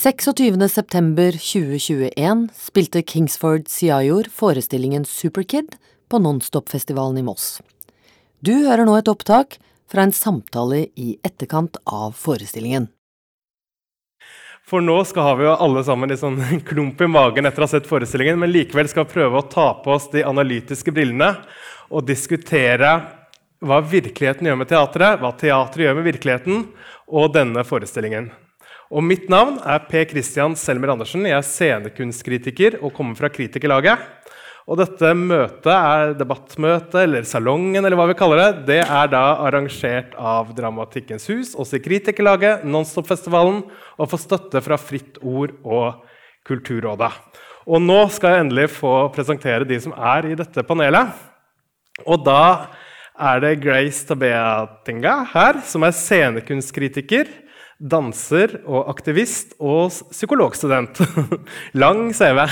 26.9.2021 spilte Kingsford Siajor forestillingen Superkid på Nonstop-festivalen i Moss. Du hører nå et opptak fra en samtale i etterkant av forestillingen. For nå skal vi jo alle sammen litt sånn klump i magen etter å ha sett forestillingen, men likevel skal prøve å ta på oss de analytiske brillene og diskutere hva virkeligheten gjør med teatret, hva teatret gjør med virkeligheten, og denne forestillingen. Og mitt navn er P. Christian Selmer Andersen. Jeg er scenekunstkritiker og kommer fra Kritikerlaget. Og dette møtet er debattmøte, eller salongen, eller hva vi kaller det, det er da arrangert av Dramatikkens hus, også i Kritikerlaget, Nonstop-festivalen, og får støtte fra Fritt Ord og Kulturrådet. Og nå skal jeg endelig få presentere de som er i dette panelet. Og da er det Grace Tabeatinga her, som er scenekunstkritiker, danser og aktivist og psykologstudent. Lang CV.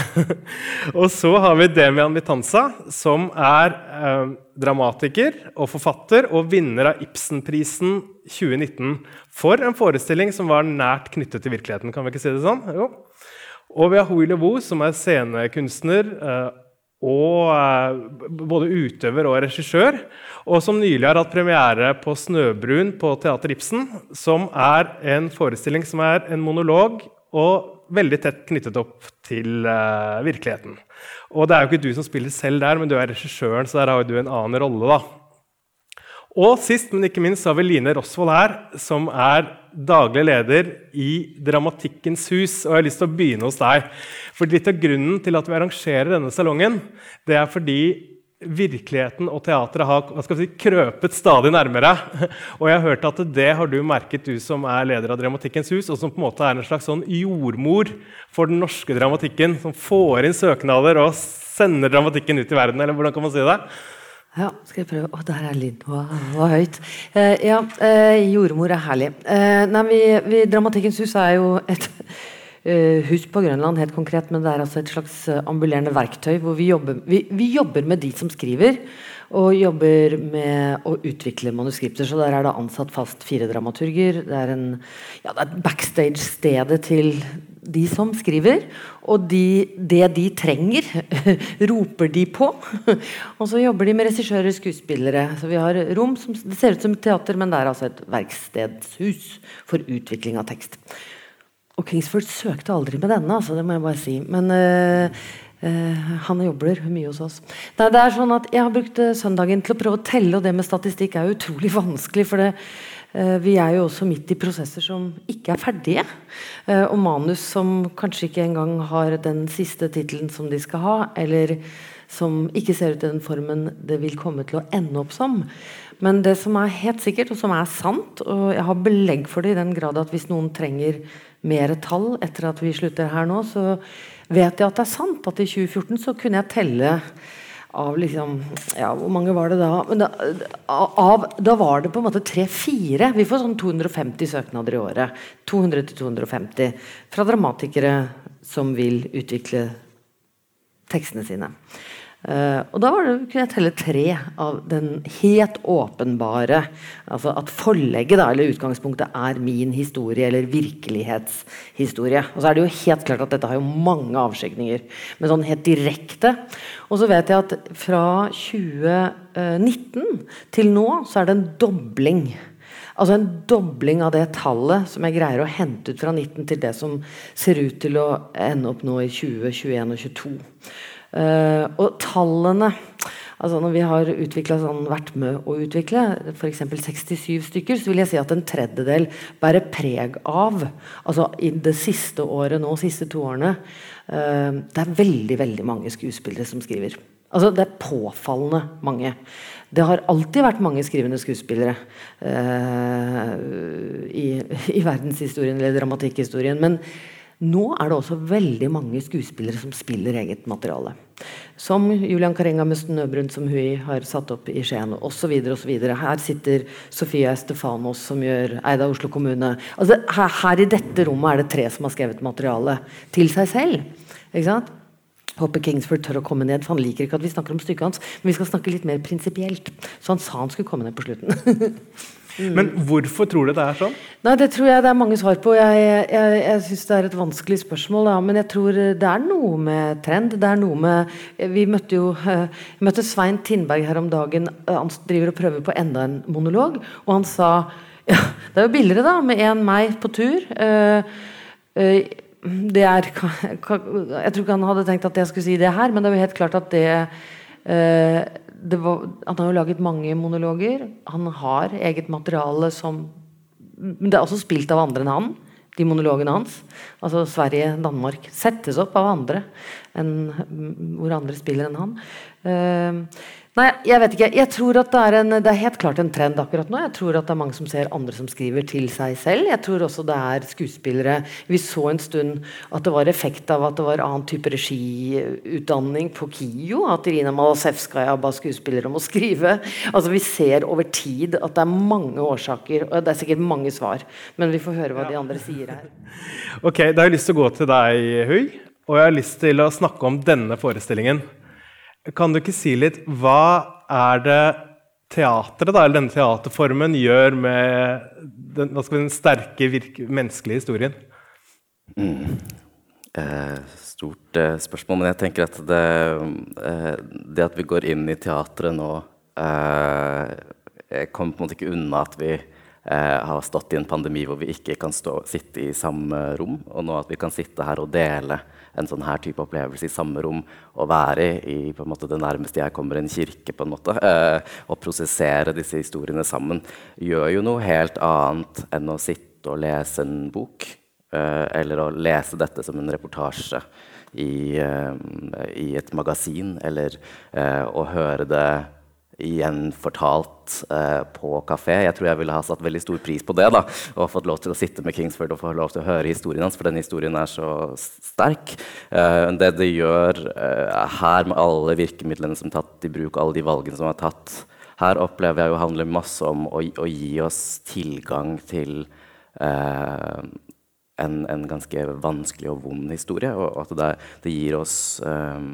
og så har vi Demian Vitanza, som er eh, dramatiker og forfatter og vinner av Ibsenprisen 2019 for en forestilling som var nært knyttet til virkeligheten. kan vi ikke si det sånn? Jo. Og vi har Hui Levo, som er scenekunstner. Eh, og eh, både utøver og regissør, og som nylig har hatt premiere på 'Snøbrun' på Teater Ibsen, som er en forestilling som er en monolog og veldig tett knyttet opp til uh, virkeligheten. Og det er jo ikke du som spiller selv der, men du er regissøren, så der har jo du en annen rolle. da. Og sist, men ikke minst, så har vi Line Rosvold her, som er daglig leder i Dramatikkens hus. Og jeg har lyst til å begynne hos deg. For litt av grunnen til at vi arrangerer denne salongen, det er fordi virkeligheten og teatret har si, krøpet stadig nærmere. Og jeg har hørt at det har du merket, du som er leder av Dramatikkens hus, og som på en måte er en slags sånn jordmor for den norske dramatikken, som får inn søknader og sender dramatikken ut i verden, eller hvordan kan man si det? Ja, skal jeg prøve Å, der er lyden. Wow, var høyt. Eh, ja, eh, jordmor er herlig. Eh, nei, vi, vi, Dramatikkens hus er jo et uh, hus på Grønland, helt konkret, men det er altså et slags eh, ambulerende verktøy hvor vi jobber, vi, vi jobber med de som skriver og jobber med å utvikle manuskripter. Så der er det ansatt fast fire dramaturger. Det er, en, ja, det er backstage-stedet til de som skriver. Og de, det de trenger, roper de på. og så jobber de med regissører og skuespillere. Så vi har rom som det ser ut som teater, men det er altså et verkstedshus for utvikling av tekst. Og Kingsford søkte aldri med denne, altså, det må jeg bare si. Men uh, Uh, han jobber mye hos oss. Nei, det er sånn at Jeg har brukt uh, søndagen til å prøve å telle, og det med statistikk er utrolig vanskelig. For det, vi er jo også midt i prosesser som ikke er ferdige. og manus som kanskje ikke engang har den siste tittelen som de skal ha. Eller som ikke ser ut i den formen det vil komme til å ende opp som. Men det som er helt sikkert, og som er sant, og jeg har belegg for det i den grad at hvis noen trenger mer tall etter at vi slutter her nå, så vet jeg at det er sant at i 2014 så kunne jeg telle av liksom Ja, hvor mange var det da? da, av, da var det på en måte tre-fire. Vi får sånn 250 søknader i året. 200-250 fra dramatikere som vil utvikle tekstene sine. Uh, og da det, kunne jeg telle tre av den helt åpenbare altså At forlegget, da, eller utgangspunktet, er min historie eller virkelighetshistorie. Og så er det jo helt klart at dette har jo mange avskygninger. Men sånn helt direkte. Og så vet jeg at fra 2019 til nå så er det en dobling. Altså en dobling av det tallet som jeg greier å hente ut fra 19 til det som ser ut til å ende opp nå i 2021 og 2022. Uh, og tallene altså Når vi har sånn, vært med å utvikle f.eks. 67 stykker, så vil jeg si at en tredjedel bærer preg av altså I det siste året nå, siste to årene uh, Det er veldig, veldig mange skuespillere som skriver. Altså Det er påfallende mange. Det har alltid vært mange skrivende skuespillere uh, i, i verdenshistorien eller dramatikkhistorien. Men nå er det også veldig mange skuespillere som spiller eget materiale. Som Julian Karenga med 'Snøbrun', som Hui har satt opp i Skien, osv. Her sitter Sofia Estefanos, som gjør Eid av Oslo kommune. Altså, her, her, i dette rommet er det tre som har skrevet materiale til seg selv. Ikke sant? Håper Kingsford tør å komme ned, for han liker ikke at vi snakker om stykket hans. Men vi skal snakke litt mer prinsipielt. Så han sa han skulle komme ned på slutten. Mm. Men hvorfor tror du det er sånn? Nei, Det tror jeg det er mange svar på. Jeg, jeg, jeg syns det er et vanskelig spørsmål. Da. Men jeg tror det er noe med trend. Det er noe med Vi møtte jo møtte Svein Tindberg her om dagen. Han driver og prøver på enda en monolog. Og han sa ja, det er jo billigere da, med en meg på tur. Uh, uh, det er Jeg tror ikke han hadde tenkt at jeg skulle si det her, men det er jo helt klart at det var, Han har jo laget mange monologer. Han har eget materiale som Men det er også spilt av andre enn han, de monologene hans. Altså Sverige, Danmark. Settes opp av andre enn hvor andre spiller enn han. Uh, Nei, jeg vet ikke. Jeg tror at det er, en, det er helt klart en trend akkurat nå. Jeg tror at det er mange som ser andre som skriver til seg selv. Jeg tror også det er skuespillere Vi så en stund at det var effekt av at det var annen type regiutdanning på KIO. At Irina Malasevskaja ba skuespillere om å skrive. Altså Vi ser over tid at det er mange årsaker, og det er sikkert mange svar. Men vi får høre hva ja. de andre sier her. Ok, Da har jeg lyst til å gå til deg, Hui. Og jeg har lyst til å snakke om denne forestillingen. Kan du ikke si litt Hva er det teatret, da, eller denne teaterformen, gjør med den, den sterke, menneskelige historien? Mm. Eh, stort eh, spørsmål, men jeg tenker at det, eh, det, at vi går inn i teatret nå eh, Jeg kommer på en måte ikke unna at vi eh, har stått i en pandemi hvor vi ikke kan stå, sitte i samme rom, og nå at vi kan sitte her og dele en sånn her type opplevelse i samme rom og være i en måte, det nærmeste jeg kommer en kirke, på en måte, eh, og prosessere disse historiene sammen, gjør jo noe helt annet enn å sitte og lese en bok. Eh, eller å lese dette som en reportasje i, eh, i et magasin, eller eh, å høre det igjen fortalt eh, på kafé. Jeg tror jeg ville ha satt veldig stor pris på det. da, Og fått lov til å sitte med Kingsford og få lov til å høre historien hans, for den historien er så sterk. Eh, det det gjør eh, her, med alle virkemidlene som er tatt i bruk, alle de valgene som er tatt her, opplever jeg jo handler masse om å, å gi oss tilgang til eh, en, en, ganske vanskelig og vond historie, og at det, det gir oss eh,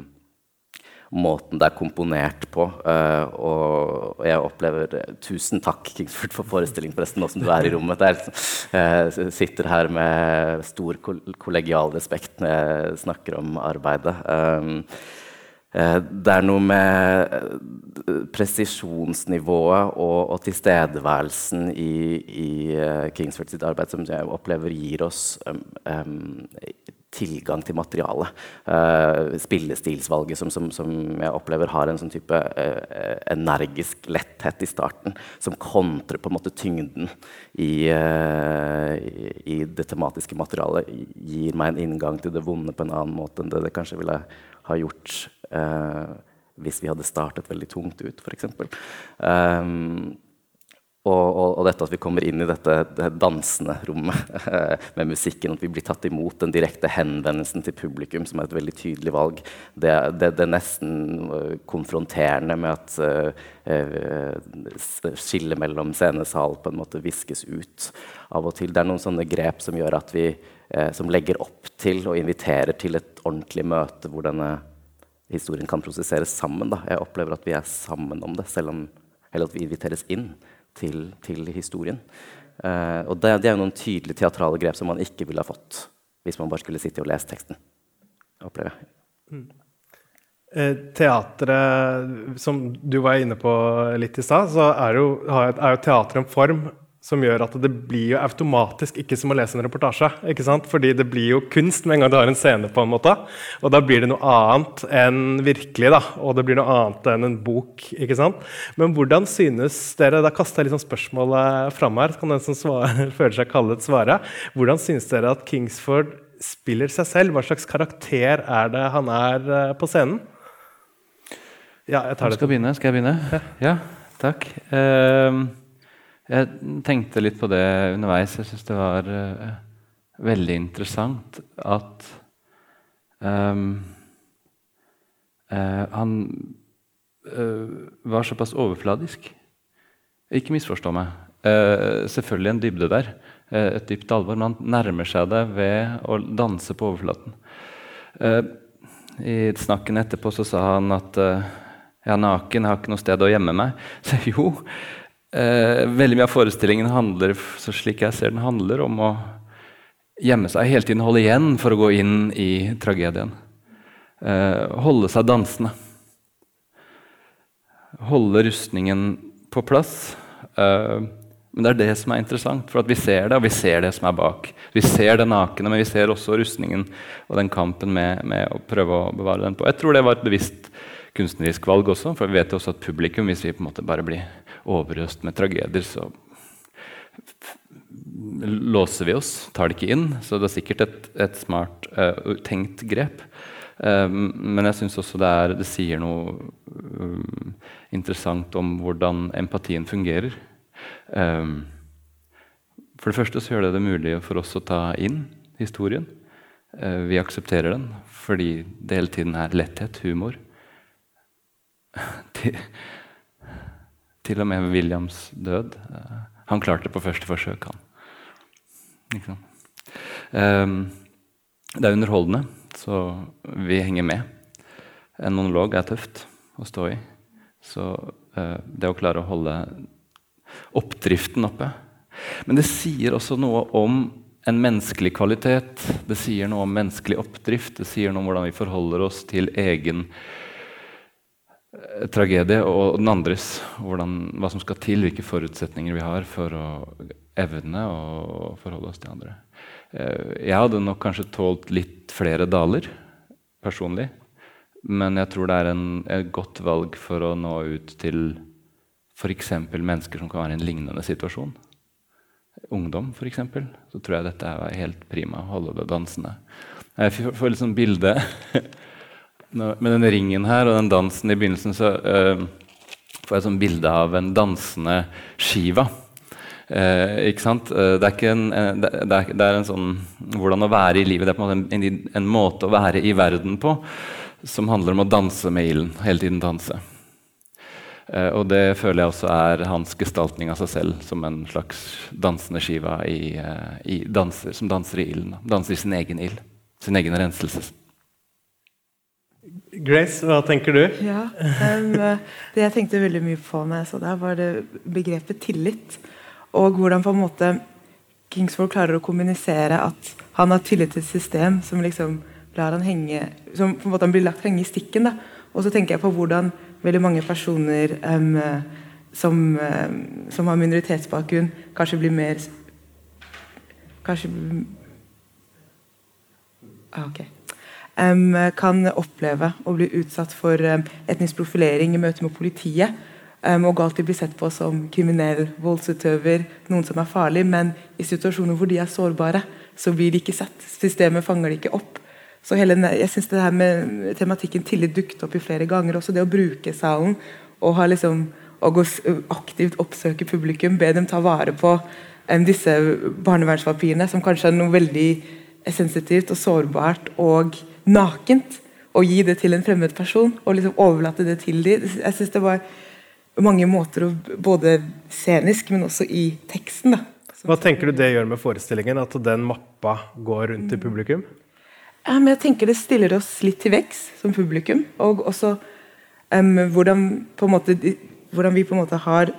måten det er komponert på. Uh, og, jeg opplever Tusen takk, Kingsford, for forestillingen, forresten, nå som du er i rommet. Der. Uh, sitter her med stor kollegial respekt når jeg snakker om arbeidet. Um, det er noe med presisjonsnivået og, og tilstedeværelsen i, i Kingsford sitt arbeid som jeg opplever gir oss um, um, tilgang til materialet. Uh, spillestilsvalget som, som, som, jeg opplever har en sånn type uh, energisk letthet i starten, som kontrer på en måte tyngden i, uh, i, det tematiske materialet, gir meg en inngang til det vonde på en annen måte enn det det kanskje ville ha gjort hvis vi hadde startet veldig tungt ut, f.eks. Um, og, og, og, dette at vi kommer inn i dette det dansende rommet med musikken, at vi blir tatt imot den direkte henvendelsen til publikum, som er et veldig tydelig valg. Det, det, det er nesten øh, konfronterende med at uh, skillet mellom scenesal på en måte viskes ut av og til. Det er noen sånne grep som gjør at vi uh, som legger opp til og inviterer til et ordentlig møte hvor denne historien kan prosesseres sammen. Da. Jeg opplever at vi er sammen om det, selv om, eller at vi inviteres inn til, til historien. Uh, og det, det, er noen tydelige teatrale grep som man ikke ville ha fått hvis man bare skulle sitte og lese teksten. opplever jeg. Mm. Eh, teatret, som du var inne på litt i stad, så er jo, er jo teatret en form som gjør at det blir jo automatisk ikke som å lese en reportasje. ikke sant? Fordi det blir jo kunst med en gang du har en scene. på en måte. Og da blir det noe annet enn virkelig. da, Og det blir noe annet enn en bok. ikke sant? Men hvordan synes dere Da kaster jeg liksom spørsmålet fram her. Kan den som svarer, føler seg kallet, svare. Hvordan synes dere at Kingsford spiller seg selv? Hva slags karakter er det han er eh, på scenen? Ja, jeg tar det. Skal, begynne? Skal jeg begynne? Ja, takk. Uh, jeg tenkte litt på det underveis. Jeg syns det var uh, veldig interessant at um, uh, han uh, var såpass overfladisk. Ikke misforstå meg. selvfølgelig en dybde der, et dypt alvor. Men han nærmer seg det ved å danse på overflaten. I snakken etterpå så sa han at jeg er naken, jeg har ikke noe sted å gjemme meg. Så jo, eh, veldig mye av forestillingen handler så slik jeg ser den handler om å gjemme seg, hele tiden holde igjen for å gå inn i tragedien. Eh, holde seg dansende. Holde rustningen på plass. Eh, men det er det som er interessant, for vi ser det, og vi ser det som er bak. Vi ser det nakne, men vi ser også rustningen og den kampen med, med å prøve å bevare den på. Jeg tror det var et bevisst kunstnerisk valg også, for vi vet også at publikum, hvis vi på en måte bare blir overøst med tragedier, så låser vi oss, tar det ikke inn. Så det er sikkert et, et smart, uh, tenkt grep. Um, men jeg syns også det, er, det, sier noe um, interessant om hvordan empatien fungerer. Um, for det første så gjør det det mulig for oss å ta inn historien. Uh, vi aksepterer den fordi det hele tiden er letthet, humor. Til, til, og med Williams død. Uh, han klarte det på første forsøk, han. Um, det er underholdende, så vi henger med. En monolog er tøft å stå i. Så uh, det å klare å holde oppdriften oppe. Men det sier også noe om en menneskelig kvalitet. Det sier noe om menneskelig oppdrift. Det sier noe om hvordan vi forholder oss til egen eh, tragedie og den andres. Hvordan, hva som skal til, hvilke forutsetninger vi har for å evne å forholde oss til andre. Eh, jeg hadde nok kanskje tålt litt flere daler personlig. Men jeg tror det er en, et godt valg for å nå ut til f.eks. mennesker som kan være i en lignende situasjon, ungdom f.eks., så tror jeg dette er helt prima. Holde det dansende. Jeg får litt sånn bilde Med den ringen her og den dansen i begynnelsen, så uh, får jeg et sånt bilde av en dansende Shiva. Uh, ikke sant? Uh, det, er en, det, er, det, er en, sånn Hvordan å være i livet. Det er på en, måte en, en måte å være i verden på som handler om å danse med ilden. Hele tiden danse. Og det føler jeg også er hans gestaltning av seg selv som en slags dansende skiva i, i danser, som danser i ilden. Danser i sin egen ild. Sin egen renselse. Grace, hva tenker du? Ja, um, Det jeg tenkte veldig mye på når jeg så det, var det begrepet tillit. Og hvordan på en måte Kingsford klarer å kommunisere at han har tillit til et system som liksom lar han henge Som på en måte han blir lagt henge i stikken. da. Og så tenker jeg på hvordan veldig mange personer um, som, um, som, har minoritetsbakgrunn, kanskje blir mer Kanskje ah, Ok. Kan oppleve å bli utsatt for etnisk profilering i møte med politiet. og alltid bli sett på som kriminell, voldsutøver, noen som er farlig. Men i situasjoner hvor de er sårbare, så blir de ikke sett. Systemet fanger de ikke opp. Så hele, jeg synes det her med tematikken tillit dukket opp i flere ganger. Også det å bruke salen og ha liksom, og aktivt oppsøke publikum, be dem ta vare på um, disse barnevernspapirene, som kanskje er noe veldig sensitivt og sårbart og nakent. Og gi det til en fremmed person og liksom overlate det til dem. Jeg synes det var mange måter, å, både scenisk, men også i teksten. da. Hva tenker du det gjør med forestillingen, at den mappa går rundt i publikum? Um, jeg tenker Det stiller oss litt til vekst som publikum. Og også um, hvordan, måte, hvordan, vi på en måte har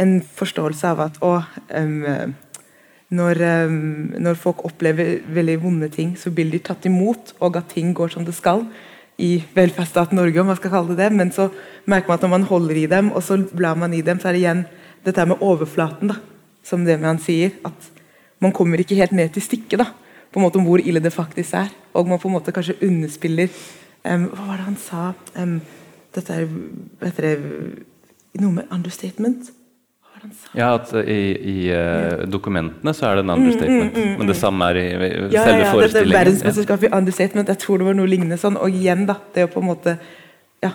en forståelse av at å, um, når, når, folk opplever veldig vonde ting, så blir de tatt imot, og at ting går som det skal i velferdsstaten Norge, om man skal kalle det det. Men så merker man at når man holder i dem, og så blar man i dem, så er det igjen dette med overflaten, da, som det med han sier. At man kommer ikke helt ned til stikket da på en måte om hvor ille det faktisk er. Og man på en måte kanskje underspiller um, Hva var det han sa? Um, dette er heter det, noe med understatement? Ja, at i, i uh, dokumentene så er det en understatement. Mm, mm, mm, men det samme er i, i ja, selve ja, ja, forestillingen. Verdensmesterskap i understatement. Jeg tror det var noe lignende sånn. Og igjen, da. Det å på en måte ja,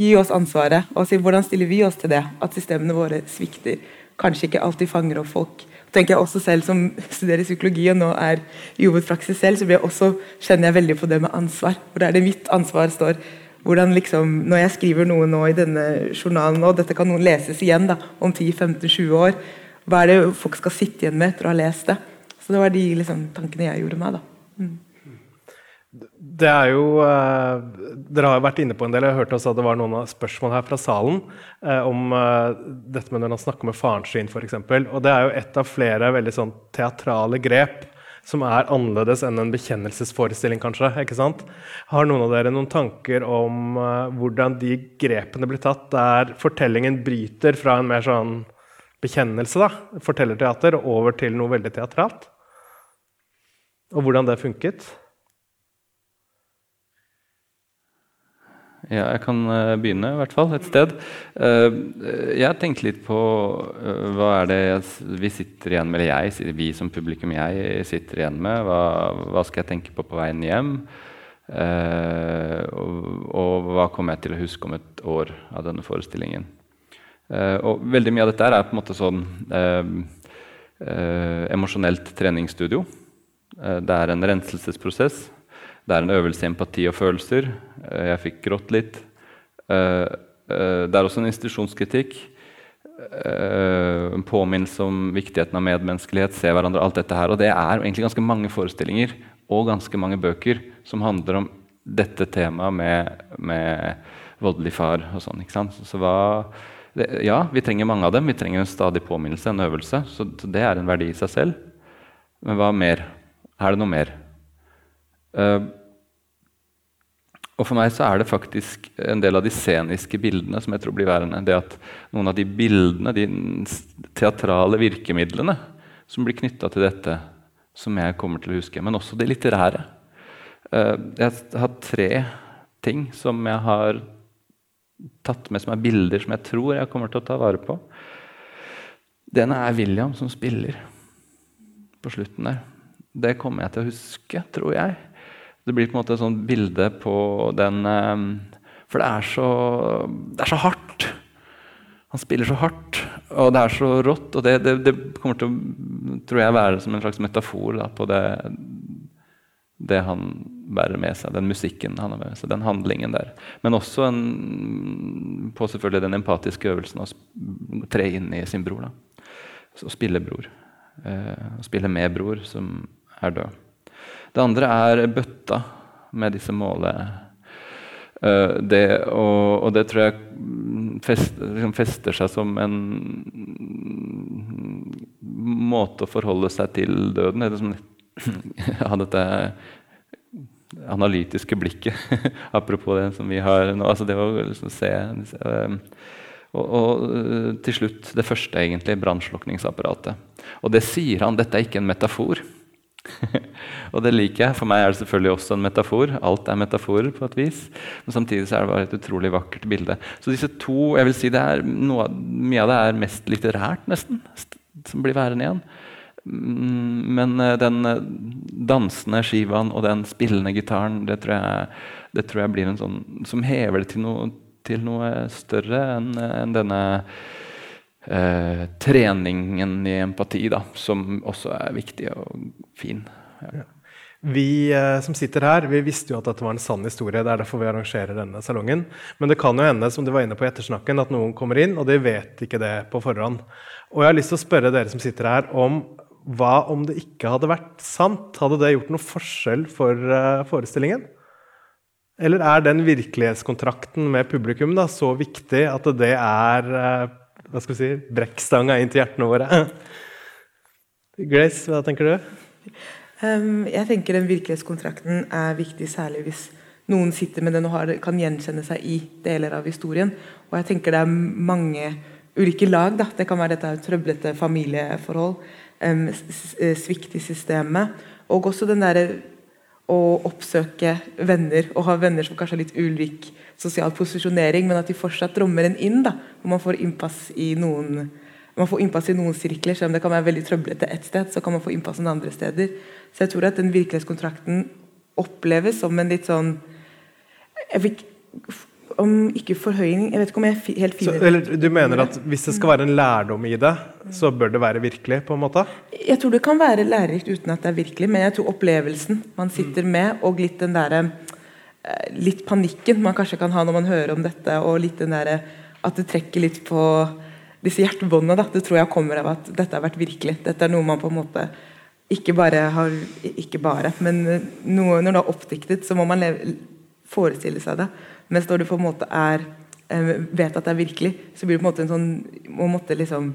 gi oss ansvaret og si hvordan stiller vi oss til det? At systemene våre svikter. Kanskje ikke alltid fanger opp folk tenker jeg også selv som studerer psykologi og nå er i hovedpraksis selv, så jeg også, kjenner jeg veldig på det med ansvar. Hvor er det mitt ansvar står. Hvordan liksom, Når jeg skriver noe nå i denne journalen, og dette kan noen leses igjen da, om 10-15-20 år, hva er det folk skal sitte igjen med etter å ha lest det? Så Det var de liksom, tankene jeg gjorde meg. da. Mm. det er jo eh, Dere har vært inne på en del. Jeg hørte også at det var noen spørsmål her fra salen eh, om eh, dette med når han snakker med faren sin, f.eks. Og det er jo et av flere veldig sånn teatrale grep som er annerledes enn en bekjennelsesforestilling, kanskje. ikke sant? Har noen av dere noen tanker om uh, hvordan de grepene blir tatt, der fortellingen bryter fra en mer sånn bekjennelse, da, fortellerteater, over til noe veldig teatralt? Og hvordan det funket? Ja, jeg kan uh, begynne, i hvert fall, et sted. Uh, jeg tenkte litt på uh, hva er det vi sitter igjen med, eller jeg, vi som publikum jeg sitter igjen med. Hva, hva skal jeg tenke på på veien hjem? Og, og, hva kommer jeg til å huske om et år av denne forestillingen? og veldig mye av dette er på en måte sånn emosjonelt treningsstudio. det er en renselsesprosess. Det er en øvelse i empati og følelser. Eh, jeg fikk grått litt. Eh, eh, det er også en institusjonskritikk. En påminnelse om viktigheten av medmenneskelighet, se hverandre, alt dette her. Og det er egentlig ganske mange forestillinger og ganske mange bøker som handler om dette temaet med, med voldelig far og sånn. ikke sant? Så hva, det, ja, vi trenger mange av dem. Vi trenger en stadig påminnelse, en øvelse. Så, det er en verdi i seg selv. Men hva mer? Er det noe mer? Uh, og For meg så er det faktisk en del av de sceniske bildene som jeg tror blir værende. Det at noen av de bildene, de teatrale virkemidlene som blir knytta til dette, som jeg kommer til å huske. Men også det litterære. Eh, jeg har tre ting som jeg har tatt med som er bilder som jeg tror jeg kommer til å ta vare på. Det ene er William som spiller på slutten der. Det kommer jeg til å huske, tror jeg. Det blir på en måte et sånt bilde på den ehm, For det er så, det er så hardt. Han spiller så hardt, og det er så rått. Og det, det, det kommer til å tror jeg, være som en slags metafor da, på det, det han bærer med seg, den musikken han har med seg, den handlingen der. Men også en, på selvfølgelig den empatiske øvelsen å tre inn i sin bror. Da. Så spille bror. Eh, spille med bror som er død. Det andre er bøtta med disse målene. Uh, det, og, og, det tror jeg fest, liksom fester seg som en måte å forholde seg til døden eller som ja, dette analytiske blikket, apropos det som vi har nå. altså Det å liksom se uh, og, og, til slutt det første, egentlig, brannslukningsapparatet. Og det sier han, dette er ikke en metafor. og det liker jeg. For meg er det selvfølgelig også en metafor. Alt er metaforer på et vis. Men samtidig så er det bare et utrolig vakkert bilde. Så disse to, jeg vil si det er noe, Mye av det er mest litterært, nesten, som blir værende igjen. Mm, men eh, den eh, dansende shivaen og den spillende gitaren, det tror jeg, det tror jeg blir en sånn som hever det til noe, til noe større enn en denne eh, treningen i empati, da, som også er viktig og fin. Ja. Vi eh, som sitter her, vi visste jo at dette var en sann historie. Det er derfor vi arrangerer denne salongen. Men det kan jo hende som du var inne på i ettersnakken, at noen kommer inn, og de vet ikke det på forhånd. Og jeg har lyst til å spørre dere som sitter her, om hva om det ikke hadde vært sant? Hadde det gjort noe forskjell for uh, forestillingen? Eller er den virkelighetskontrakten med publikum da, så viktig at det er uh, hva skal vi si, brekkstanga inn til hjertene våre. Grace, hva tenker du? Um, jeg tenker den virkelighetskontrakten er viktig, særlig hvis noen sitter med den og har, kan gjenkjenne seg i deler av historien. Og jeg tenker det er mange ulike lag. Da. Det kan være dette trøblete familieforhold, um, svikt i systemet, og også den derre å oppsøke venner og ha venner som kanskje har litt ulik sosial posisjonering, men at de fortsatt rommer en inn. da, og Man får innpass i noen man får innpass i noen sirkler, selv om det kan være veldig trøblete ett sted. så kan man få innpass en andre steder. Så jeg tror at den virkelighetskontrakten oppleves som en litt sånn jeg vil, om ikke forhøyning Jeg vet ikke om jeg helt finner så, eller, Du mener at hvis det skal være en lærdom i det, så bør det være virkelig? på en måte? Jeg tror det kan være lærerikt uten at det er virkelig, men jeg tror opplevelsen man sitter med, og litt den der, eh, litt panikken man kanskje kan ha når man hører om dette, og litt den derre at det trekker litt på disse hjertebåndene, det tror jeg kommer av at dette har vært virkelig. Dette er noe man på en måte ikke bare har Ikke bare, men noe, når det er oppdiktet, så må man leve, forestille seg det. Mens når du på en måte er eh, vet at det er virkelig, så blir det på en måte en sånn Må måtte liksom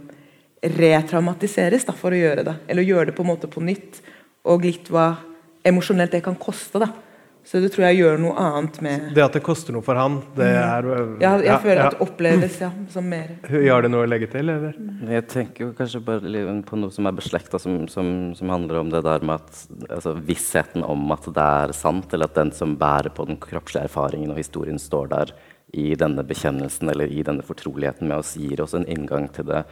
retraumatiseres da, for å gjøre det. Eller gjøre det på en måte på nytt. Og litt hva emosjonelt det kan koste. da så det tror jeg gjør noe annet med Det at det koster noe for han, det Mm. er Ja, jeg ja, føler ja. at det oppleves ja, som mer Har det noe å legge til, eller? Jeg tenker jo kanskje bare på noe som er beslekta, som, som, som handler om det der med at altså, vissheten om at det er sant, eller at den som bærer på den kroppslige erfaringen og historien, står der i denne bekjennelsen eller i denne fortroligheten med oss, gir oss en inngang til det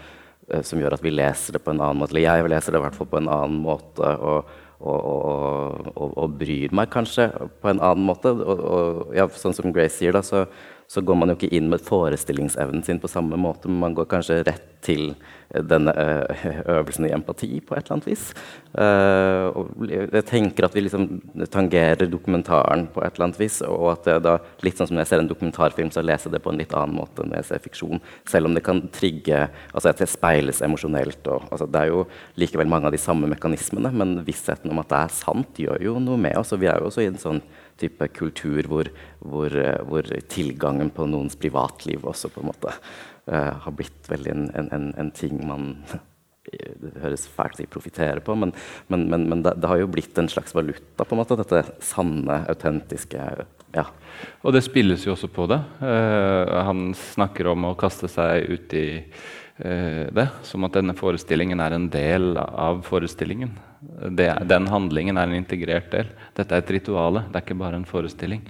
eh, som gjør at vi leser det på en annen måte. Eller jeg leser det i hvert fall på en annen måte. og og, og, og, bryr meg kanskje på en annen måte. Og ja, sånn som Grace sier, da, så, så går man jo ikke inn med forestillingsevnen sin på samme måte, men man går kanskje rett til denne øvelsen i empati på et eller annet vis. Eh, og jeg tenker at vi liksom tangerer dokumentaren på et eller annet vis, og at det da, litt sånn som når jeg ser en dokumentarfilm, så leser jeg det på en litt annen måte enn når jeg ser fiksjon, selv om det kan trigge altså at det speiles emosjonelt. Og, altså det er jo likevel mange av de samme mekanismene, men vissheten om at det er sant, gjør jo noe med oss. Og vi er jo også i en sånn type kultur hvor, hvor, eh, hvor tilgangen på noens privatliv også på en måte uh, har blitt veldig en, en, en, ting man det høres fælt å profitere på, men, men, men, men det, det, har jo blitt en slags valuta, på en måte, dette sanne, autentiske ja. Og det spilles jo også på det. Uh, han snakker om å kaste seg ut i det, som at denne forestillingen er en del av forestillingen. Det, den handlingen er en integrert del. Dette er et rituale, det er ikke bare en forestilling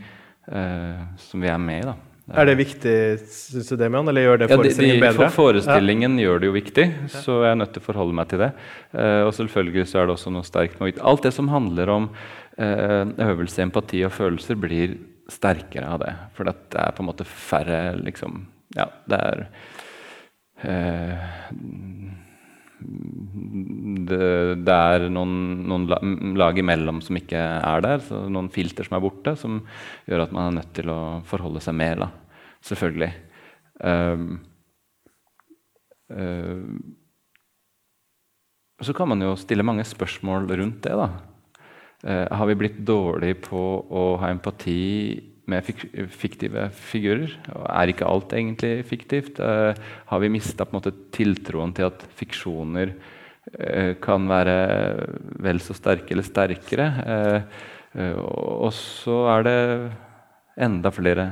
uh, som vi er med i. da. Er det viktig, syns du, Demian? Eller gjør det Ja, de, forestillingen de, bedre? for forestillingen gjør det jo viktig, så jeg er nødt til å forholde meg til det. Eh, og selvfølgelig så er det også noe sterkt med Alt det som handler om eh, øvelse, empati og følelser, blir sterkere av det. For det er på en måte færre liksom Ja, det er eh, det, det, er noen, noen lag imellom som ikke er der. Noen filter som er borte, som gjør at man er nødt til å forholde seg mer. Da. Selvfølgelig. Um, uh, så kan man jo stille mange spørsmål rundt det. da. Uh, har vi blitt dårlige på å ha empati med fik fiktive figurer? Er ikke alt egentlig fiktivt? Uh, har vi mista tiltroen til at fiksjoner uh, kan være vel så sterke eller sterkere? Uh, og så er det enda flere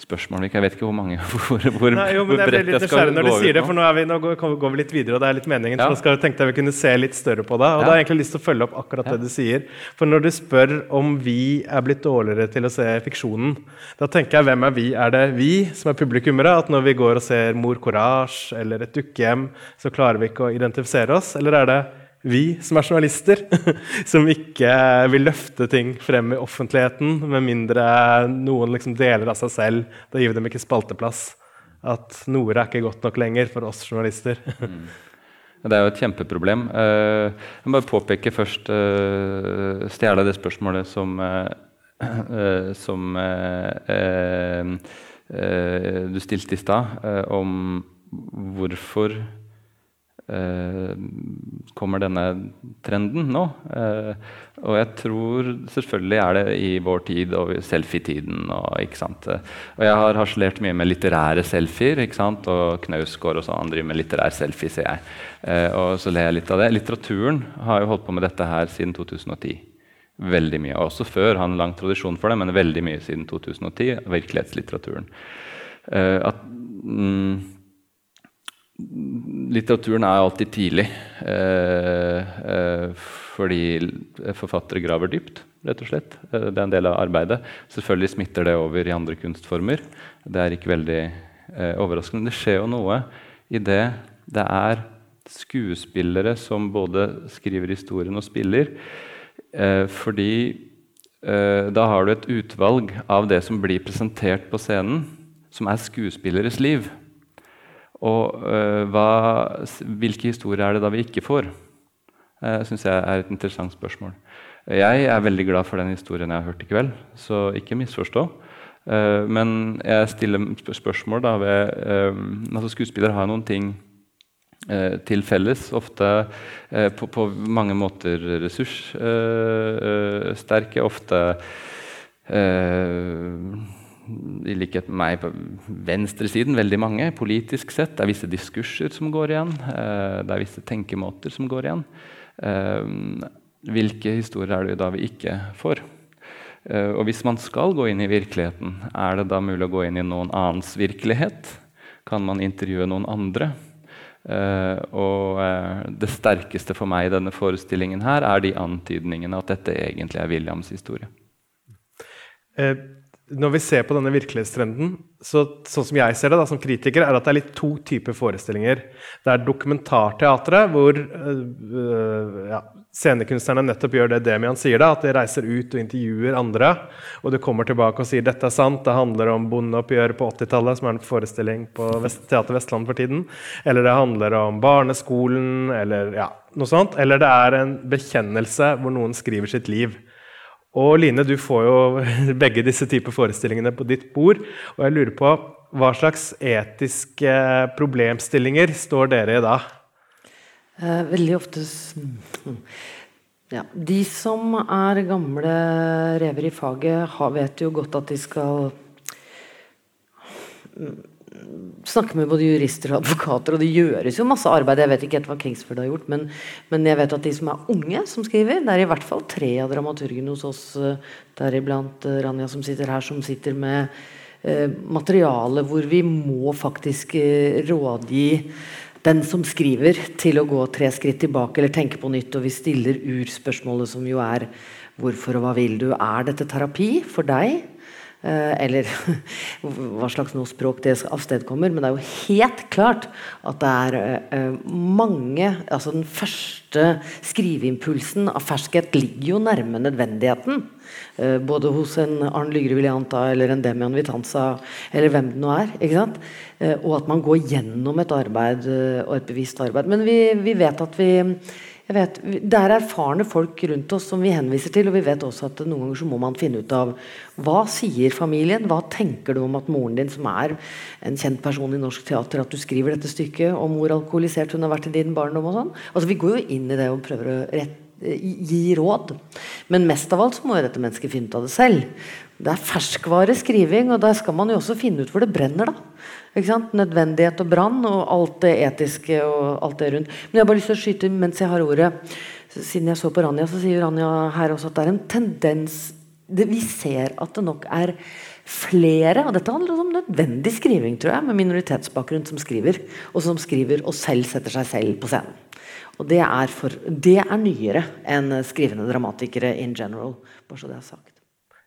spørsmål. Jeg vet ikke hvor mange hvor, hvor, Nei, jo, men hvor bredt blir jeg skal når du gå sier ut det, for nå, er vi, nå går, vi litt videre, og det er litt meningen. Ja. Så skal, tenkte jeg vi kunne se litt større på det. Og Ja. da har jeg egentlig lyst til å følge opp akkurat Ja. det du sier. For når du spør om vi er blitt dårligere til å se fiksjonen, da tenker jeg hvem er vi? Er det vi som er publikummere? At når vi går og ser Mor Courage eller Et dukkehjem, så klarer vi ikke å identifisere oss? Eller er det vi som er journalister, som ikke vil løfte ting frem i offentligheten, med mindre noen liksom deler av seg selv. Da gir vi dem ikke spalteplass. At noe er ikke godt nok lenger for oss journalister. Ja, Det er jo et kjempeproblem. Eh, jeg må bare påpeke først uh, Stjele det spørsmålet som, eh, eh, som eh, eh, eh, du stilte i stad, eh, om hvorfor eh, kommer denne trenden nå? Eh, og jeg tror selvfølgelig er det i vår tid og selfietiden. Og, ikke og jeg har harselert mye med litterære selfier. ikke sant? Og Knausgård og sånn, han driver med litterær selfie, ser jeg. Eh, og så ler jeg litt av det. Litteraturen har jo holdt på med dette her siden 2010. Veldig mye. Også før har en lang tradisjon for det, men veldig mye siden 2010. Virkelighetslitteraturen. Eh, at mm, Litteraturen er alltid tidlig. Eh, eh, fordi forfattere graver dypt, rett og slett. Eh, det er en del av arbeidet. Selvfølgelig smitter det over i andre kunstformer. Det er ikke veldig overraskende. Det skjer jo noe i det det er skuespillere som både skriver historien og spiller. Fordi da har du et utvalg av det som blir presentert på scenen, som er skuespilleres liv. Og øh, hva, hvilke historier er det da vi ikke får? Det uh, syns jeg er et interessant spørsmål. Jeg er veldig glad for den historien jeg har hørt i kveld, så ikke misforstå. Uh, men jeg stiller spørsmål da ved altså Skuespillere har noen ting eh, til felles. Ofte eh, på, på, mange måter ressurssterke. ofte i likhet med meg på venstresiden, veldig mange politisk sett. Det er visse diskurser som går igjen. det er visse tenkemåter som går igjen. hvilke historier er det da vi ikke får? og hvis man skal gå inn i virkeligheten, er det da mulig å gå inn i noen annens virkelighet? Kan man intervjue noen andre? Og det sterkeste for meg i denne forestillingen her er de antydningene at dette egentlig er Williams historie. Uh, når vi ser på denne virkelighetstrenden, så, sånn som jeg ser det da, som kritiker, er at det er litt to typer forestillinger. Det er dokumentarteatret, hvor ja, scenekunstnerne nettopp gjør det Demian sier, da, at de reiser ut og intervjuer andre. Og du kommer tilbake og sier dette er sant, det handler om bondeoppgjøret på 80-tallet, som er en forestilling på Vest Teater Vestland for tiden. Eller det handler om barneskolen, eller ja, noe sånt. Eller det er en bekjennelse hvor noen skriver sitt liv. Og Line, du får jo begge disse typer forestillingene på ditt bord. Og jeg lurer på hva slags etiske problemstillinger står dere i da? Eh, veldig ofte ja, De som er gamle rever i faget, vet jo godt at de skal snakke med både jurister og advokater, og det gjøres jo masse arbeid. Jeg vet ikke hva Kingsford har gjort, men, men, jeg vet at de som er unge, som skriver Det er i hvert fall tre av dramaturgene hos oss, eh, deriblant eh, Ranja som sitter her, som sitter med eh, materiale hvor vi må faktisk eh, rådgi den som skriver, til å gå tre skritt tilbake eller tenke på nytt. Og vi stiller urspørsmålet, som jo er hvorfor og hva vil du? Er dette terapi for deg? Eh, eller hva slags noe språk det avstedkommer. Men det er jo helt klart at det er eh, mange altså Den første skriveimpulsen av ferskhet ligger jo nærme nødvendigheten. Eh, både hos en Arn Lygre vil jeg anta, eller en Demian Vitanza, eller hvem det nå er. ikke sant? Og at man går gjennom et arbeid og et bevisst arbeid. Men vi, vi vet at vi jeg vet, Det er erfarne folk rundt oss som vi henviser til, og vi vet også at noen ganger så må man finne ut av hva sier familien? Hva tenker du om at moren din, som er en kjent person i norsk teater, at du skriver dette stykket om hvor alkoholisert hun har vært i din barndom? og sånn? Altså Vi går jo inn i det og prøver å rett, gi råd. Men mest av alt så må jo dette mennesket finne ut av det selv. Det er ferskvare skriving, og der skal man jo også finne ut hvor det brenner. da Nødvendighet og brann og alt det etiske og alt det rundt. Men jeg har bare lyst til å skyte mens jeg har ordet. Siden jeg så på Ranja, så sier Ranja her også at det er en tendens det, Vi ser at det nok er flere, og dette handler om nødvendig skriving, tror jeg, med minoritetsbakgrunn som skriver, og som skriver og selv setter seg selv på scenen. Og det er, for, det er nyere enn skrivende dramatikere in general. bare så det er sagt.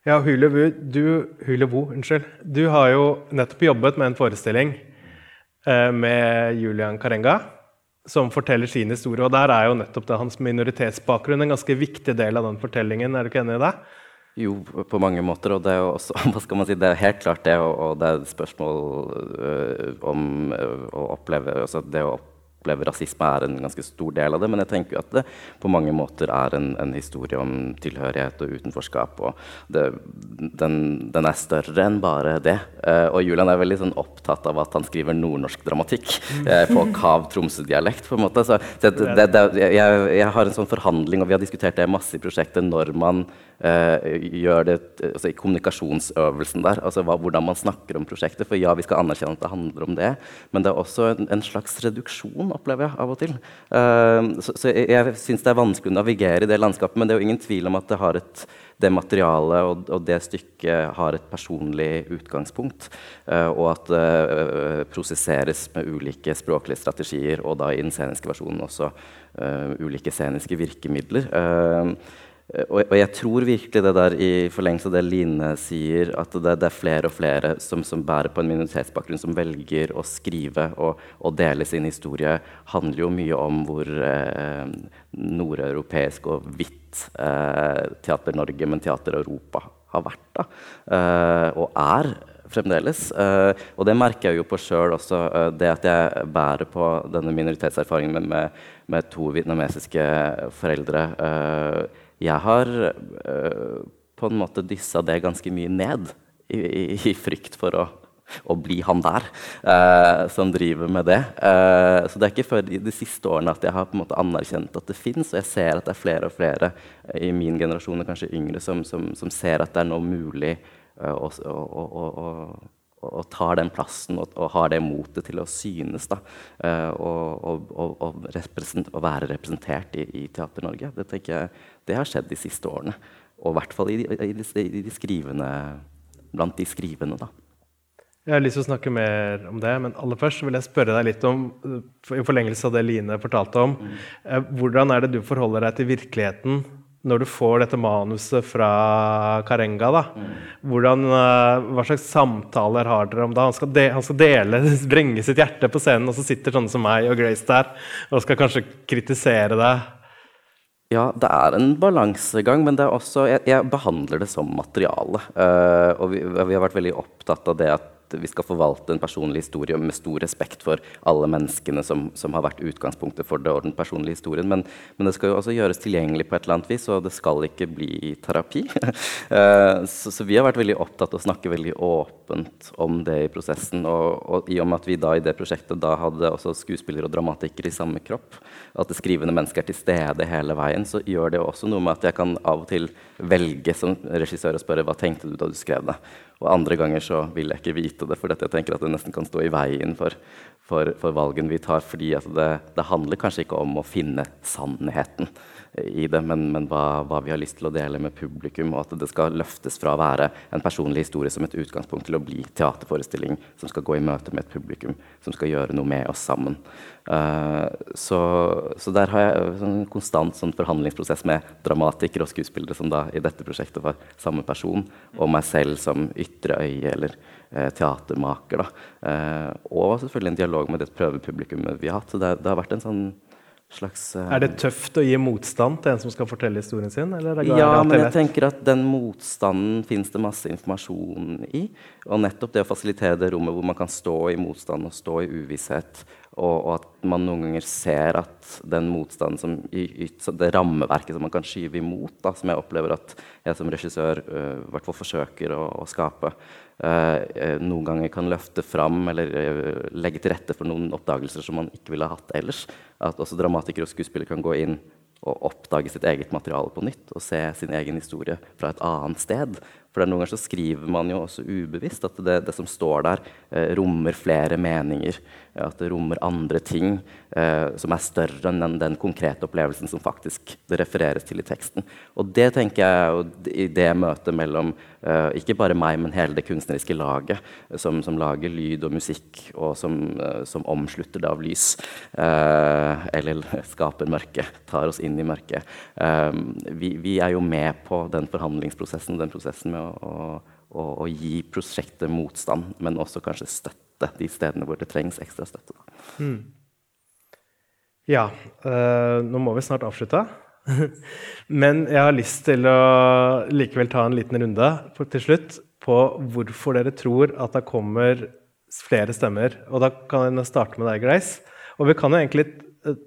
Ja, Hulevu, du, Hulevo, unnskyld. Du har jo nettopp jobbet med en forestilling eh, med Julian Karenga, som forteller sin historie. Og der er jo nettopp det, hans minoritetsbakgrunn en ganske viktig del av den fortellingen. Er du ikke enig i det? Jo, på mange måter. Og det er jo også, hva skal man si, det er helt klart det. Og, og det er et spørsmål øh, om øh, å oppleve altså det å oppleve opplever rasisme, er en ganske stor del av det. Men jeg tenker at det på mange måter er en, en historie om tilhørighet og utenforskap. og det, den, den, er større enn bare det. Uh, og Julian er veldig sånn, opptatt av at han skriver nordnorsk dramatikk uh, på kav Tromsø-dialekt. på en måte. Så, det, det, jeg, jeg, har en sånn forhandling, og vi har diskutert det masse i prosjektet, når man uh, gjør det altså, i kommunikasjonsøvelsen der. altså hva, Hvordan man snakker om prosjektet. For ja, vi skal anerkjenne at det handler om det, men det er også en, en slags reduksjon opplever jeg av og til. Uh, så, så, jeg, jeg syns det er vanskelig å navigere i det landskapet, men det er jo ingen tvil om at det, et, det materialet og, og, det stykket har et personlig utgangspunkt. Uh, og at det uh, prosesseres med ulike språklige strategier, og da i den sceniske versjonen også ulike sceniske virkemidler. Uh, Eh, og, og, jeg tror virkelig det der i forlengelse av det Line sier, at det, det er flere og flere som, som, bærer på en minoritetsbakgrunn, som velger å skrive og, og dele sin historie, handler jo mye om hvor eh, nordeuropeisk og hvitt eh, Teater Norge, men Teater Europa har vært. Da, eh, og er fremdeles. Uh, og det merker jeg jo på sjøl også, uh, det at jeg bærer på denne minoritetserfaringen med, med, med to vietnamesiske foreldre. Uh, jeg har uh, på en måte dissa det ganske mye ned i, i, i, frykt for å å bli han der eh, som driver med det. Eh, så det er ikke før de, siste årene at jeg har på en måte anerkjent at det fins, og jeg ser at det er flere og flere i min generasjon og kanskje yngre som, som, som ser at det er nå mulig uh, å, å, å, og tar den plassen og, og, har det motet til å synes. Da, uh, og, og, og, være representert i, i Teater-Norge. Det, det har skjedd de siste årene. Og i hvert fall i, i, i de skrivende, blant de skrivende. da. Jeg har lyst til å snakke mer om det, men aller først vil jeg spørre deg litt om i forlengelse av det Line fortalte om, mm. Eh, hvordan er det du forholder deg til virkeligheten når du får dette manuset fra Karenga? da, mm. hvordan, eh, Hva slags samtaler har dere om det? Han skal, de, han skal dele, bringe sitt hjerte på scenen, og så sitter sånne som meg og Grace der og skal kanskje kritisere det. Ja, det er en balansegang, men det er også, jeg, jeg behandler det som materiale. Uh, og vi, vi, har vært veldig opptatt av det at vi skal forvalte en personlig historie med stor respekt for alle menneskene som, som har vært utgangspunktet for det og den personlige historien. Men, men, det skal jo også gjøres tilgjengelig på et eller annet vis, og det skal ikke bli terapi. uh, så, så, vi har vært veldig opptatt av å snakke veldig åpent om det i prosessen. Og, og, i og med at vi da i det prosjektet da hadde også skuespillere og dramatikere i samme kropp, at det skrivende mennesket er til stede hele veien, så gjør det også noe med at jeg kan av og til velge som regissør og spørre hva tenkte du da du skrev det. Og andre ganger så vil jeg ikke vite det, for jeg tenker at det nesten kan stå i veien for, for, for valgen vi tar. fordi det, det handler kanskje ikke om å finne sannheten i det, men, men hva, hva, vi har lyst til å dele med publikum, og at det skal løftes fra å være en personlig historie som et utgangspunkt til å bli teaterforestilling som skal gå i møte med et publikum, som skal gjøre noe med oss sammen. Uh, så, så, der har jeg en sånn konstant sånn forhandlingsprosess med dramatikere og skuespillere som da i dette prosjektet var samme person, og meg selv som ytre øye eller uh, teatermaker. Da. Uh, og selvfølgelig en dialog med det prøvepublikummet vi har hatt. Så det, det har vært en sånn slags uh, Er det tøft å gi motstand til en som skal fortelle historien sin? ja, men jeg tenker at den motstanden fins det masse informasjon i. Og nettopp det å fasilitere det rommet hvor man kan stå i motstand og stå i uvisshet, og, og at man noen ganger ser at den motstanden som i, det rammeverket som man kan skyve imot, da, som jeg opplever at jeg som regissør uh, forsøker å, å skape, noen ganger kan løfte fram eller uh, legge til rette for noen oppdagelser som man ikke ville hatt ellers. At også dramatikere og skuespillere kan gå inn og oppdage sitt eget materiale på nytt og se sin egen historie fra et annet sted. For noen ganger så skriver man jo også ubevisst at det, det som står der, eh, rommer flere meninger. At det rommer andre ting eh, som er større enn den, den, konkrete opplevelsen som faktisk det refereres til i teksten. Og det tenker jeg i det møtet mellom eh, ikke bare meg, men hele det kunstneriske laget, som, som lager lyd og musikk, og som, eh, som omslutter det av lys, eh, eller skaper mørke, tar oss inn i mørket. Eh, vi, vi, er jo med på den forhandlingsprosessen, den prosessen med å å, å, å, gi prosjektet motstand, men også kanskje støtte de stedene hvor det trengs ekstra støtte. Mm. Ja, øh, nå må vi snart avslutte. men jeg har lyst til å likevel ta en liten runde på, til slutt på hvorfor dere tror at det kommer flere stemmer. Og da kan jeg starte med deg, Grace. Og vi kan jo egentlig eh,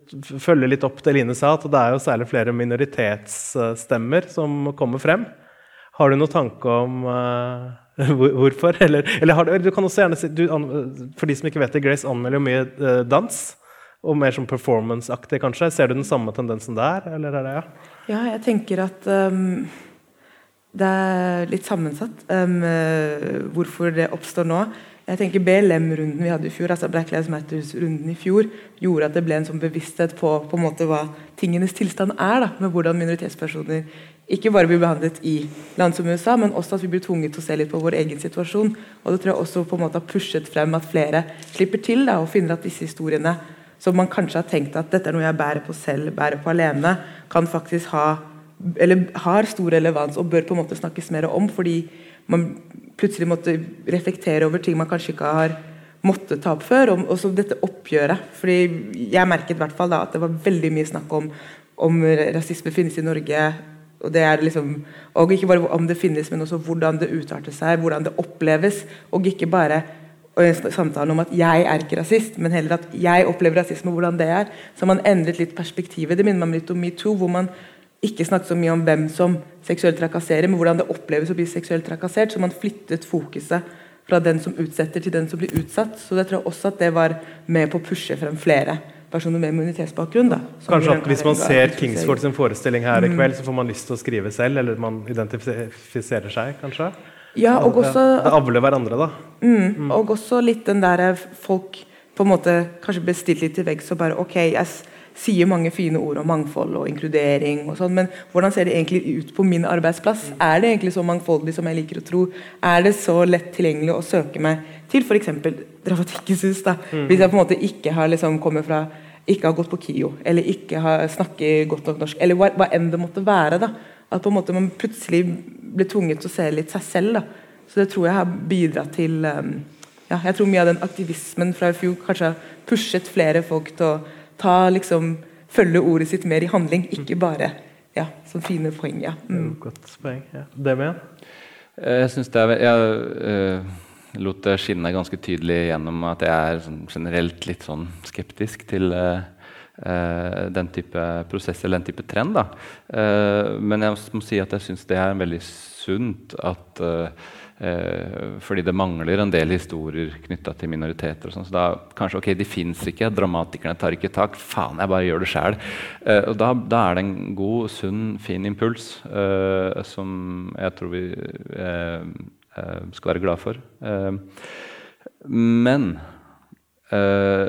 følge litt opp det Line sa, at det er jo særlig flere minoritetsstemmer som kommer frem. Har du noen tanke om uh, hvorfor? Eller, eller du, du, kan også gjerne si, du, For de som ikke vet det, Grace anmelder jo mye uh, dans. Og mer som performance-aktig, kanskje. Ser du den samme tendensen der? eller er det ja? Ja, jeg tenker at um, det er litt sammensatt um, hvorfor det oppstår nå. Jeg tenker BLM-runden vi hadde i fjor, altså Black Lives Matters-runden i fjor, gjorde at det ble en sånn bevissthet på, på en måte hva tingenes tilstand er. da, Med hvordan minoritetspersoner ikke bare blir behandlet i land som USA, men også at vi blir tvunget til å se litt på vår egen situasjon. Og det tror jeg også på en måte har pushet frem at flere slipper til da, og finner at disse historiene som man kanskje har tenkt at dette er noe jeg bærer på selv, bærer på alene, kan faktisk ha eller har stor relevans og bør på en måte snakkes mer om, fordi man plutselig måtte reflektere over ting man kanskje ikke har måttet ta opp før. Og, så dette oppgjøret. fordi Jeg merket i hvert fall da at det var veldig mye snakk om om rasisme finnes i Norge, og det er liksom, og ikke bare om det finnes, men også hvordan det utarter seg, hvordan det oppleves. Og ikke bare samtalen om at 'jeg er ikke rasist', men heller at 'jeg opplever rasisme', og hvordan det er. Så man endret litt perspektivet. Det minner meg litt om metoo, hvor man ikke snakket så mye om hvem som seksuelt trakasserer, men hvordan det oppleves å bli seksuelt trakassert. Så man flyttet fokuset fra den som utsetter til den som blir utsatt. Så jeg tror også at det var med på å pushe frem flere personer med immunitetsbakgrunn. da. Kanskje at Hvis man ser Kingsford sin forestilling her i kveld, så får man lyst til å skrive selv, eller man identifiserer seg, kanskje? Ja, og også det avler hverandre, da. Mm. Og også litt den der eh, folk på en måte kanskje blir stilt litt til veggs og bare Ok, jeg s- sier mange fine ord om mangfold og inkludering, og sånn, men hvordan ser det egentlig ut på min arbeidsplass? Er det egentlig så mangfoldig som jeg liker å tro? Er det så lett tilgjengelig å søke meg til f.eks. Dramatikkens da, Hvis jeg på en måte ikke har liksom kommet fra ikke har gått på KIO, eller ikke har snakket godt nok norsk, eller hva, hva enn det måtte være. da, At på en måte man plutselig ble tvunget til å se litt seg selv. da, Så det tror jeg har bidratt til um, ja, jeg tror mye av den aktivismen fra i fjor kanskje har pushet flere folk til å ta liksom, følge ordet sitt mer i handling, ikke bare ja, som fine poeng. ja. Mm. Godt poeng. Ja. Det med? Eh, Jeg syns det er Jeg uh, lot det skinne ganske tydelig gjennom at jeg er sånn generelt litt sånn skeptisk til uh, Uh, den type prosess eller den type trend. Da. Uh, men jeg må si at jeg syns det er veldig sunt at eh, fordi det mangler en del historier knytta til minoriteter. og sånn, så da kanskje, ok, De fins ikke, dramatikerne tar ikke tak. Faen, jeg bare gjør det sjæl. Eh, og da, da er det en god, sunn, fin impuls eh, som jeg tror vi eh, eh, skal være glad for. Eh, men eh,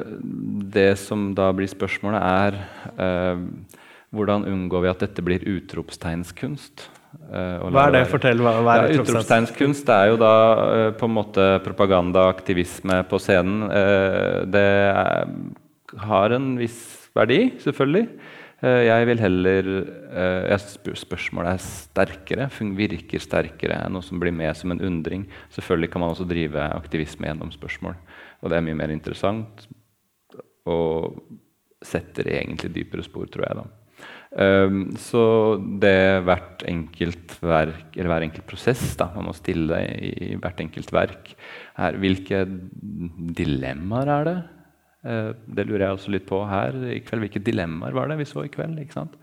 det som da blir spørsmålet, er eh, hvordan unngår vi at dette blir utropstegnskunst? Eh, Hva er det? Fortell. Hva, hva er ja, Utropstegnskunst er jo da eh, på en måte propaganda, aktivisme på scenen. Eh, det er, har en viss verdi, selvfølgelig. Jeg vil heller jeg spør, Spørsmålet er sterkere, virker sterkere enn noe som blir med som en undring. Selvfølgelig kan man også drive aktivisme gjennom spørsmål, og det er mye mer interessant. Og setter egentlig dypere spor, tror jeg. da. Um, så det hvert enkelt verk, eller hver enkelt prosess da, man må stille i, i hvert enkelt verk, er hvilke dilemmaer er det? Eh, det lurer jeg også litt på her i kveld. Hvilke dilemmaer var det vi så i kveld? ikke sant?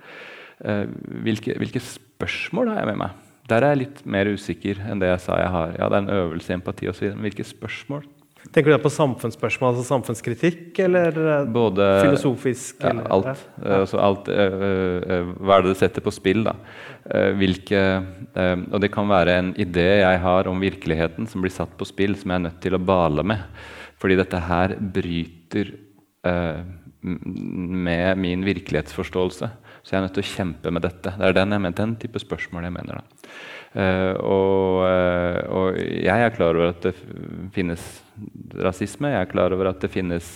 Eh, hvilke, hvilke spørsmål har jeg med meg? Der er jeg litt mer usikker enn det jeg sa jeg har. Ja, det er en øvelse i empati osv. Men hvilke spørsmål? Tenker du da på samfunnsspørsmål, altså samfunnskritikk, eller eh, Både filosofisk? ja, eller- alt. Ja. altså alt eh, eh, hva er det det setter på spill? da? Eh, hvilke, eh, og det kan være en idé jeg har om virkeligheten som blir satt på spill, som jeg er nødt til å bale med. Fordi dette her bryter eh, med min virkelighetsforståelse. Så jeg er nødt til å kjempe med dette. Det er den, mener, den type spørsmål jeg mener. Eh, og, eh, og jeg er klar over at det finnes rasisme. Jeg er klar over at det finnes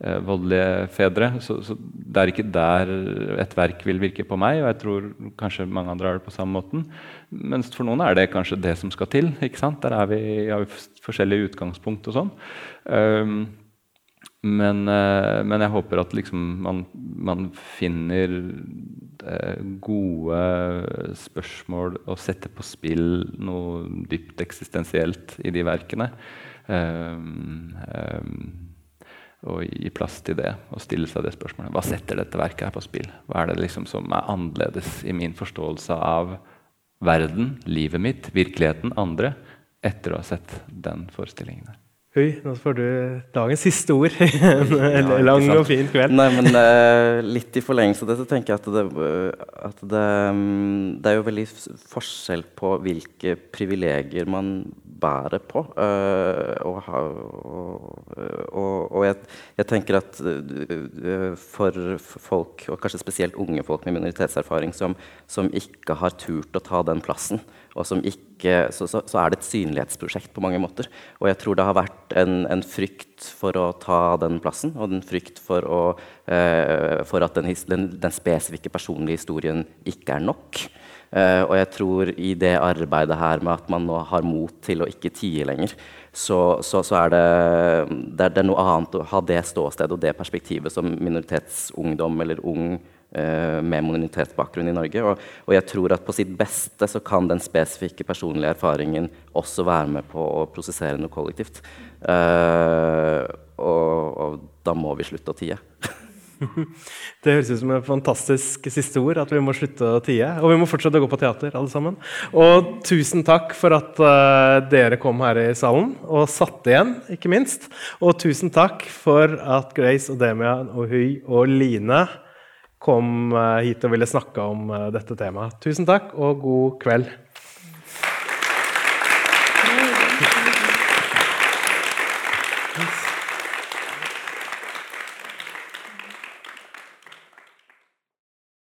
uh, voldelige fedre. Så, så det er ikke der et verk vil virke på meg, og jeg tror kanskje mange andre har det på samme måten. Mens for noen er det kanskje det som skal til. Der er vi, har vi forskjellige utgangspunkt og sånn. Um, men, eh, men jeg håper at liksom man, man finner eh, gode spørsmål og setter på spill noe dypt eksistensielt i de verkene. Um, um, og gi plass til det og stille seg det spørsmålet. Hva setter dette verket her på spill? Hva er det liksom som er annerledes i min forståelse av verden, livet mitt, virkeligheten, andre, etter å ha sett den forestillingen der? Oi, nå får du dagens siste ord. en ja, lang og fin kveld. Nei, men uh, litt i forlengelse av det så tenker jeg at det, eh, at det, mm, det er jo veldig forskjell på hvilke privilegier man bærer på. Uh, og, og, og, og jeg, jeg tenker at uh, for, for folk, og kanskje spesielt unge folk med minoritetserfaring, som, som ikke har turt å ta den plassen, og som ikke, så, så, så er det et synlighetsprosjekt på mange måter. Og jeg tror det har vært en, en frykt for å ta den plassen, og en frykt for, å, eh, for at den, den, den spesifikke personlige historien ikke er nok. Eh, og jeg tror i det arbeidet her med at man nå har mot til å ikke tie lenger, så, så, er det, det, er, det er noe annet å ha det ståstedet og det perspektivet som minoritetsungdom eller ung med minoritetsbakgrunn i Norge. Og, og jeg tror at på sitt beste så kan den spesifikke personlige erfaringen også være med på å prosessere noe kollektivt. Uh, og, og da må vi slutte å tie. Det høres ut som et fantastisk siste ord, at vi må slutte å tie. Og vi må fortsette å gå på teater, alle sammen. Og tusen takk for at uh, dere kom her i salen, og satt igjen, ikke minst. Og tusen takk for at Grace og Demian og Huy og Line kom uh, hit og ville snakke om uh, dette temaet. Tusen takk, og god kveld.